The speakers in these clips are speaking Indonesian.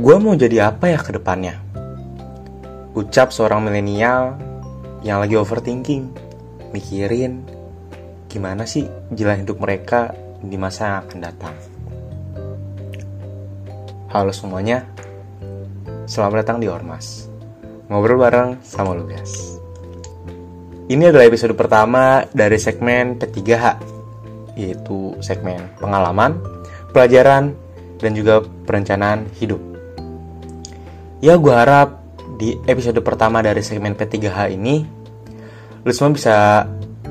Gue mau jadi apa ya ke depannya? Ucap seorang milenial yang lagi overthinking, mikirin gimana sih jalan hidup mereka di masa yang akan datang. Halo semuanya, selamat datang di Ormas. Ngobrol bareng sama Lugas. Ini adalah episode pertama dari segmen P3H, yaitu segmen pengalaman, pelajaran, dan juga perencanaan hidup. Ya, gue harap di episode pertama dari segmen P3H ini, lu semua bisa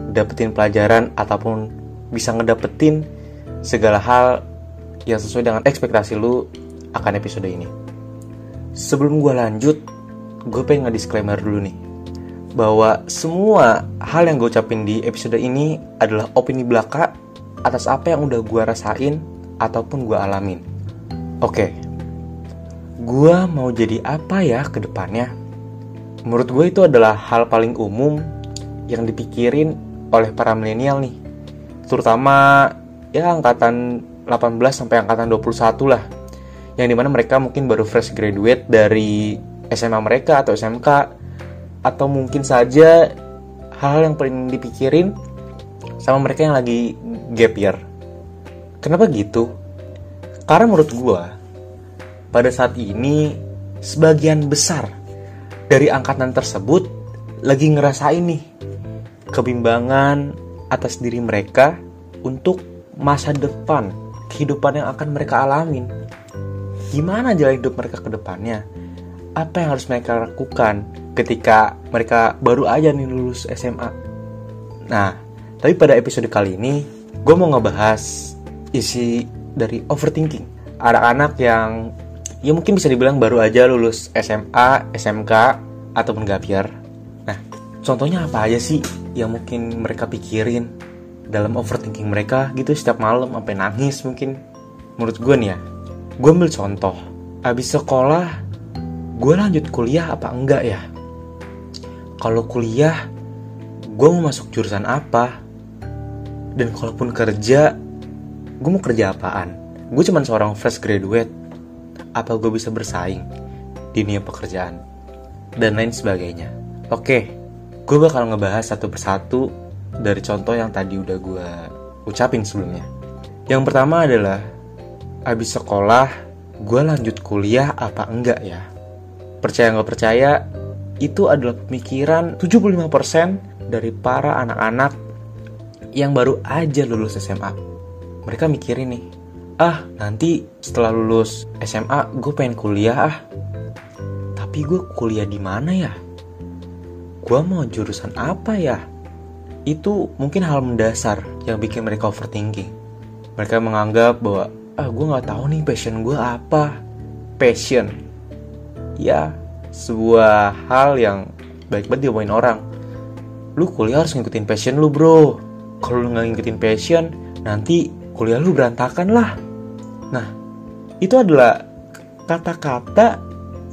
dapetin pelajaran ataupun bisa ngedapetin segala hal yang sesuai dengan ekspektasi lu akan episode ini. Sebelum gue lanjut, gue pengen nge-disclaimer dulu nih bahwa semua hal yang gue ucapin di episode ini adalah opini belaka atas apa yang udah gue rasain ataupun gue alamin. Oke, gue mau jadi apa ya ke depannya? Menurut gue itu adalah hal paling umum yang dipikirin oleh para milenial nih. Terutama ya angkatan 18 sampai angkatan 21 lah. Yang di mana mereka mungkin baru fresh graduate dari SMA mereka atau SMK. Atau mungkin saja hal-hal yang paling dipikirin sama mereka yang lagi gap year. Kenapa gitu? Karena menurut gue, pada saat ini sebagian besar dari angkatan tersebut lagi ngerasain nih kebimbangan atas diri mereka untuk masa depan kehidupan yang akan mereka alamin. Gimana jalan hidup mereka ke depannya? Apa yang harus mereka lakukan ketika mereka baru aja nih lulus SMA nah tapi pada episode kali ini gue mau ngebahas isi dari overthinking. Anak-anak yang ya mungkin bisa dibilang baru aja lulus SMA, SMK, ataupun gapiar. Nah, contohnya apa aja sih yang mungkin mereka pikirin dalam overthinking mereka gitu setiap malam sampai nangis mungkin. Menurut gue nih ya, gue ambil contoh. Abis sekolah, gue lanjut kuliah apa enggak ya? Kalau kuliah, gue mau masuk jurusan apa? Dan kalaupun kerja, gue mau kerja apaan? Gue cuman seorang fresh graduate apa gue bisa bersaing di dunia pekerjaan dan lain sebagainya. Oke, gue bakal ngebahas satu persatu dari contoh yang tadi udah gue ucapin sebelumnya. Yang pertama adalah abis sekolah gue lanjut kuliah apa enggak ya? Percaya nggak percaya, itu adalah pemikiran 75% dari para anak-anak yang baru aja lulus SMA. Mereka mikirin nih, ah nanti setelah lulus SMA gue pengen kuliah ah. Tapi gue kuliah di mana ya? Gue mau jurusan apa ya? Itu mungkin hal mendasar yang bikin mereka overthinking. Mereka menganggap bahwa ah gue nggak tahu nih passion gue apa. Passion. Ya sebuah hal yang baik banget diomongin orang. Lu kuliah harus ngikutin passion lu bro. Kalau lu nggak ngikutin passion nanti kuliah lu berantakan lah Nah, itu adalah kata-kata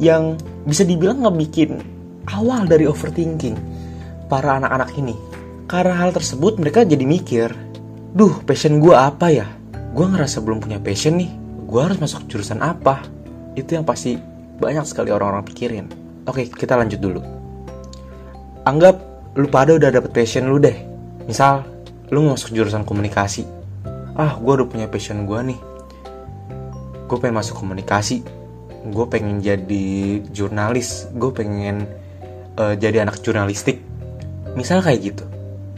yang bisa dibilang ngebikin awal dari overthinking para anak-anak ini. Karena hal tersebut mereka jadi mikir, duh passion gue apa ya? Gue ngerasa belum punya passion nih, gue harus masuk jurusan apa? Itu yang pasti banyak sekali orang-orang pikirin. Oke, kita lanjut dulu. Anggap lu pada udah dapet passion lu deh. Misal, lu masuk jurusan komunikasi. Ah, gue udah punya passion gue nih gue pengen masuk komunikasi. Gue pengen jadi jurnalis. Gue pengen uh, jadi anak jurnalistik. Misal kayak gitu.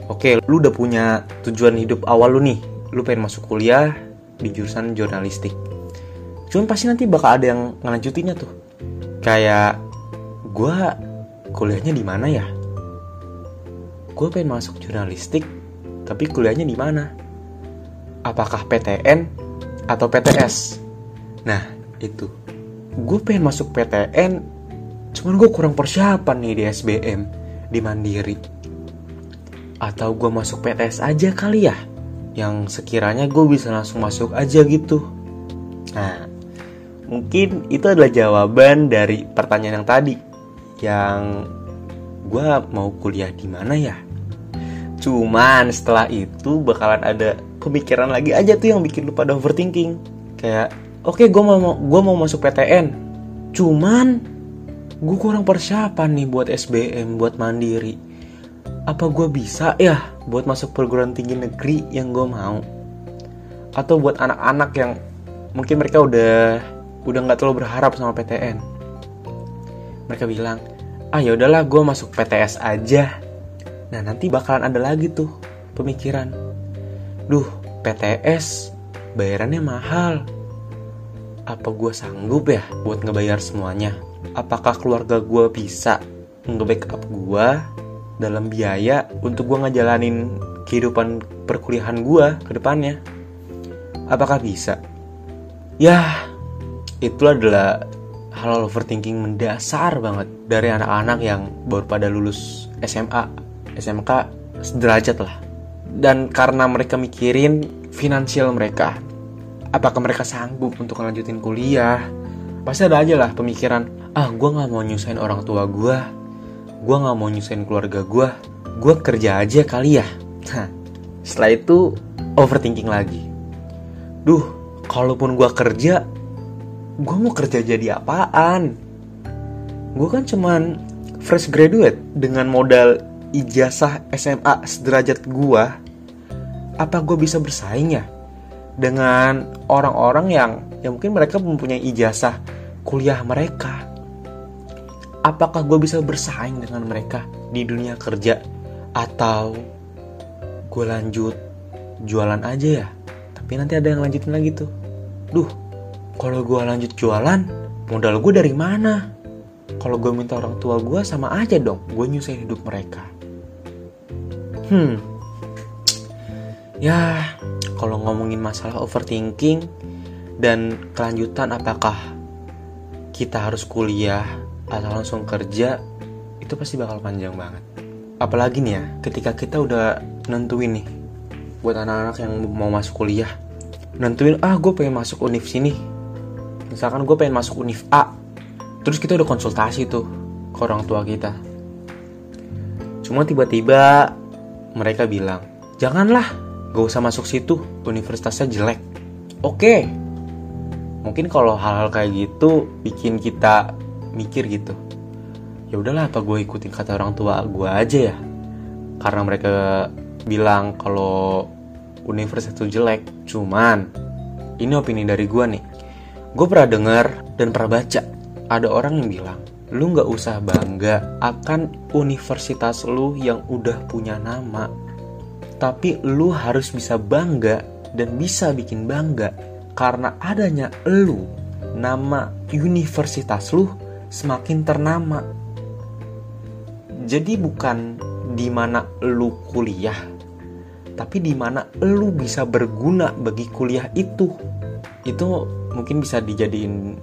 Oke lu udah punya tujuan hidup awal lu nih. Lu pengen masuk kuliah di jurusan jurnalistik. Cuman pasti nanti bakal ada yang ngelanjutinnya tuh. Kayak gue kuliahnya di mana ya? Gue pengen masuk jurnalistik tapi kuliahnya di mana? Apakah PTN atau PTS Nah, itu. Gue pengen masuk PTN, cuman gue kurang persiapan nih di SBM, di Mandiri. Atau gue masuk PTS aja kali ya, yang sekiranya gue bisa langsung masuk aja gitu. Nah, mungkin itu adalah jawaban dari pertanyaan yang tadi, yang gue mau kuliah di mana ya? Cuman setelah itu bakalan ada pemikiran lagi aja tuh yang bikin lu pada overthinking. Kayak oke gue mau gue mau masuk PTN Cuman gue kurang persiapan nih buat SBM, buat mandiri. Apa gue bisa ya buat masuk perguruan tinggi negeri yang gue mau? Atau buat anak-anak yang mungkin mereka udah udah nggak terlalu berharap sama PTN. Mereka bilang, ah ya udahlah gue masuk PTS aja. Nah nanti bakalan ada lagi tuh pemikiran. Duh, PTS bayarannya mahal apa gue sanggup ya buat ngebayar semuanya? Apakah keluarga gue bisa nge-backup gue dalam biaya untuk gue ngejalanin kehidupan perkuliahan gue ke depannya? Apakah bisa? Ya, itu adalah hal overthinking mendasar banget dari anak-anak yang baru pada lulus SMA, SMK sederajat lah. Dan karena mereka mikirin finansial mereka, apakah mereka sanggup untuk melanjutin kuliah? Pasti ada aja lah pemikiran ah gue nggak mau nyusahin orang tua gue gue nggak mau nyusahin keluarga gue gue kerja aja kali ya. Setelah itu overthinking lagi. Duh kalaupun gue kerja gue mau kerja jadi apaan? Gue kan cuman fresh graduate dengan modal ijazah SMA sederajat gue apa gue bisa bersaing ya dengan orang-orang yang ya mungkin mereka mempunyai ijazah kuliah mereka. Apakah gue bisa bersaing dengan mereka di dunia kerja atau gue lanjut jualan aja ya? Tapi nanti ada yang lanjutin lagi tuh. Duh, kalau gue lanjut jualan, modal gue dari mana? Kalau gue minta orang tua gue sama aja dong, gue nyusahin hidup mereka. Hmm, ya kalau ngomongin masalah overthinking dan kelanjutan apakah kita harus kuliah atau langsung kerja itu pasti bakal panjang banget. Apalagi nih ya ketika kita udah nentuin nih buat anak-anak yang mau masuk kuliah nentuin ah gue pengen masuk univ sini. Misalkan gue pengen masuk univ A terus kita udah konsultasi tuh ke orang tua kita. Cuma tiba-tiba mereka bilang janganlah gak usah masuk situ universitasnya jelek. Oke. Mungkin kalau hal-hal kayak gitu bikin kita mikir gitu ya udahlah apa gue ikutin kata orang tua gue aja ya? Karena mereka bilang kalau universitas itu jelek cuman ini opini dari gue nih. Gue pernah dengar dan pernah baca ada orang yang bilang lu nggak usah bangga akan universitas lu yang udah punya nama tapi lu harus bisa bangga dan bisa bikin bangga karena adanya lu nama universitas lu semakin ternama. Jadi bukan di mana lu kuliah tapi di mana lu bisa berguna bagi kuliah itu. Itu mungkin bisa dijadiin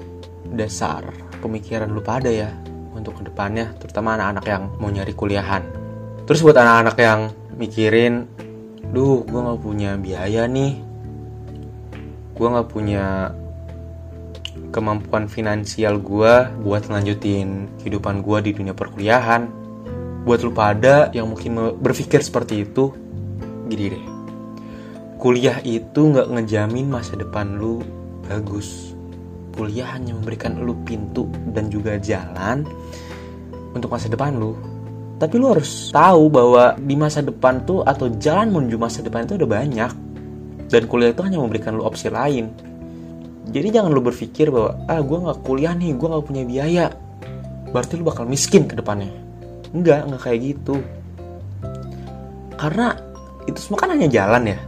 dasar pemikiran lu pada ya untuk ke depannya terutama anak-anak yang mau nyari kuliahan. Terus buat anak-anak yang mikirin duh gue gak punya biaya nih. Gue gak punya kemampuan finansial gue buat ngelanjutin kehidupan gue di dunia perkuliahan. Buat lu pada yang mungkin berpikir seperti itu gini deh. Kuliah itu gak ngejamin masa depan lu bagus. Kuliah hanya memberikan lu pintu dan juga jalan untuk masa depan lu tapi lu harus tahu bahwa di masa depan tuh atau jalan menuju masa depan itu udah banyak. Dan kuliah itu hanya memberikan lu opsi lain. Jadi jangan lu berpikir bahwa ah gue nggak kuliah nih gue nggak punya biaya. Berarti lu bakal miskin ke depannya. Enggak nggak kayak gitu. Karena itu semua kan hanya jalan ya.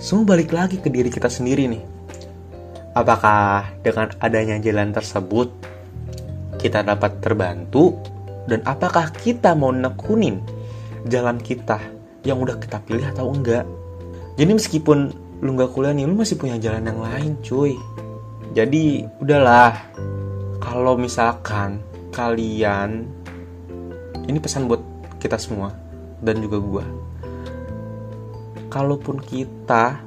Semua balik lagi ke diri kita sendiri nih. Apakah dengan adanya jalan tersebut kita dapat terbantu dan apakah kita mau nekunin jalan kita yang udah kita pilih atau enggak? Jadi meskipun lu nggak kuliah nih lu masih punya jalan yang lain cuy. Jadi udahlah. Kalau misalkan kalian ini pesan buat kita semua dan juga gue kalaupun kita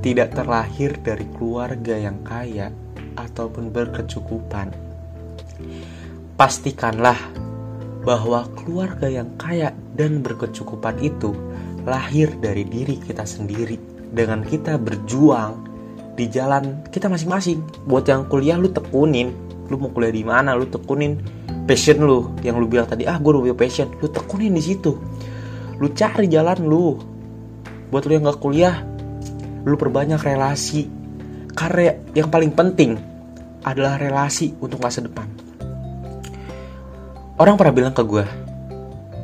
tidak terlahir dari keluarga yang kaya ataupun berkecukupan pastikanlah bahwa keluarga yang kaya dan berkecukupan itu lahir dari diri kita sendiri. Dengan kita berjuang di jalan kita masing-masing. Buat yang kuliah lu tekunin. Lu mau kuliah di mana? Lu tekunin passion lu. Yang lu bilang tadi ah gue punya passion. Lu tekunin di situ. Lu cari jalan lu. Buat lu yang gak kuliah lu perbanyak relasi. Karena yang paling penting adalah relasi untuk masa depan orang pernah bilang ke gue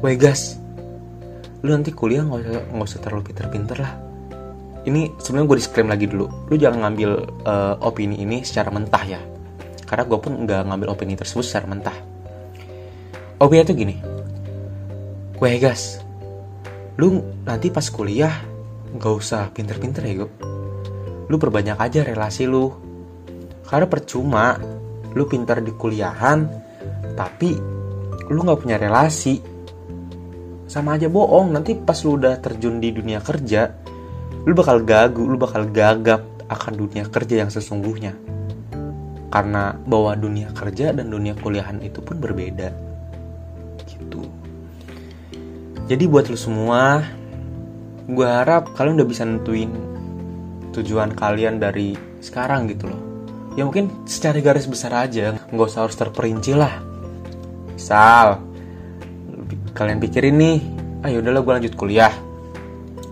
Wegas lu nanti kuliah nggak usah nggak usah terlalu pinter-pinter lah. Ini sebenarnya gue disclaim lagi dulu lu jangan ngambil uh, opini ini secara mentah ya. Karena gue pun nggak ngambil opini tersebut secara mentah. Opini itu gini Wegas lu nanti pas kuliah nggak usah pinter-pinter ya gue lu perbanyak aja relasi lu. Karena percuma lu pintar di kuliahan tapi lu nggak punya relasi. Sama aja bohong nanti pas lu udah terjun di dunia kerja lu bakal gagu lu bakal gagap akan dunia kerja yang sesungguhnya. Karena bahwa dunia kerja dan dunia kuliahan itu pun berbeda. Gitu. Jadi buat lu semua gue harap kalian udah bisa nentuin tujuan kalian dari sekarang gitu loh. Ya mungkin secara garis besar aja nggak usah harus terperinci lah misal kalian pikirin nih. Ah yaudahlah gue lanjut kuliah.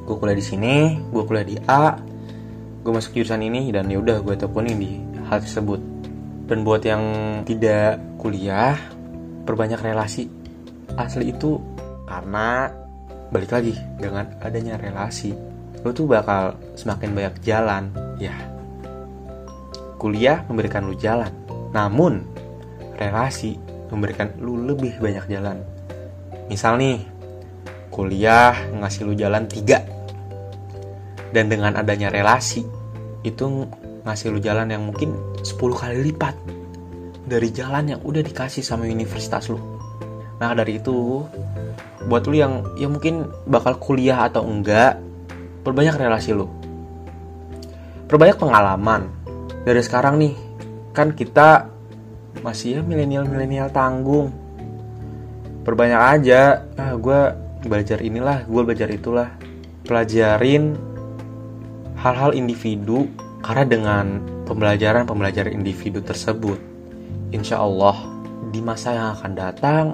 Gue kuliah di sini gue kuliah di A gue masuk jurusan ini dan yaudah gue tekunin di hal tersebut. Dan buat yang tidak kuliah perbanyak relasi. Asli itu karena balik lagi dengan adanya relasi lo tuh bakal semakin banyak jalan. Ya kuliah memberikan lu jalan. Namun relasi memberikan lu lebih banyak jalan Misal nih, kuliah ngasih lu jalan tiga dan dengan adanya relasi itu ngasih lu jalan yang mungkin 10 kali lipat dari jalan yang udah dikasih sama universitas lu. Nah dari itu buat lu yang ya mungkin bakal kuliah atau enggak perbanyak relasi lu. Perbanyak pengalaman. Dari sekarang nih kan kita masih ya milenial-milenial tanggung? Perbanyak aja. Ah gue belajar inilah gue belajar itulah. Pelajarin hal-hal individu karena dengan pembelajaran pembelajaran individu tersebut insya Allah di masa yang akan datang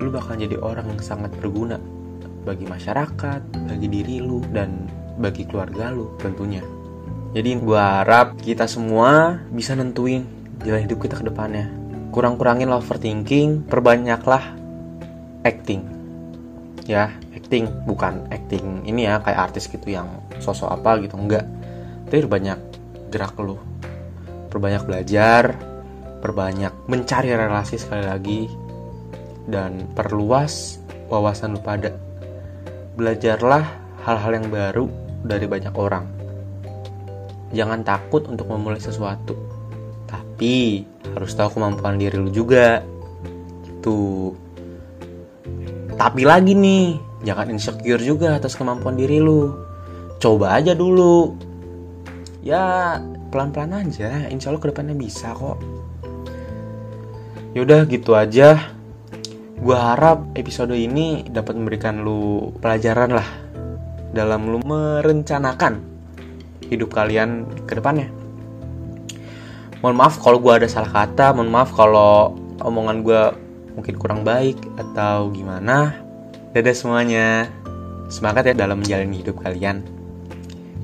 lu bakal jadi orang yang sangat berguna bagi masyarakat, bagi diri lu, dan bagi keluarga lu tentunya. Jadi gue harap kita semua bisa nentuin jalan hidup kita ke depannya. Kurang-kurangin overthinking, perbanyaklah acting. Ya acting bukan acting ini ya kayak artis gitu yang sosok apa gitu enggak. Tapi banyak gerak lu. Perbanyak belajar perbanyak mencari relasi sekali lagi dan perluas wawasan lu pada. Belajarlah hal-hal yang baru dari banyak orang. Jangan takut untuk memulai sesuatu tapi harus tahu kemampuan diri lu juga gitu tapi lagi nih, jangan insecure juga atas kemampuan diri lu. Coba aja dulu. Ya, pelan-pelan aja. Insya Allah ke depannya bisa kok. Yaudah gitu aja. Gue harap episode ini dapat memberikan lu pelajaran lah dalam lu merencanakan hidup kalian ke depannya. Mohon maaf kalau gue ada salah kata, mohon maaf kalau omongan gue mungkin kurang baik atau gimana. Dadah semuanya. Semangat ya dalam menjalani hidup kalian.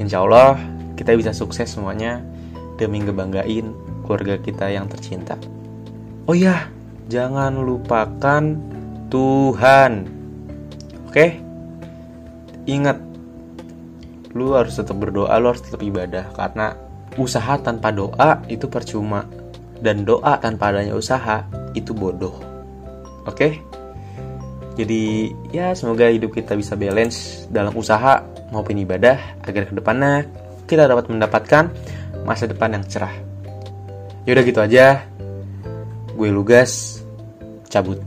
Insya Allah kita bisa sukses semuanya demi ngebanggain keluarga kita yang tercinta. Oh iya, jangan lupakan Tuhan. Oke? Ingat, lu harus tetap berdoa, lu harus tetap ibadah karena usaha tanpa doa itu percuma dan doa tanpa adanya usaha itu bodoh. Oke? Jadi ya semoga hidup kita bisa balance dalam usaha maupun ibadah agar ke depannya kita dapat mendapatkan masa depan yang cerah. Yaudah gitu aja. Gue Lugas, cabut.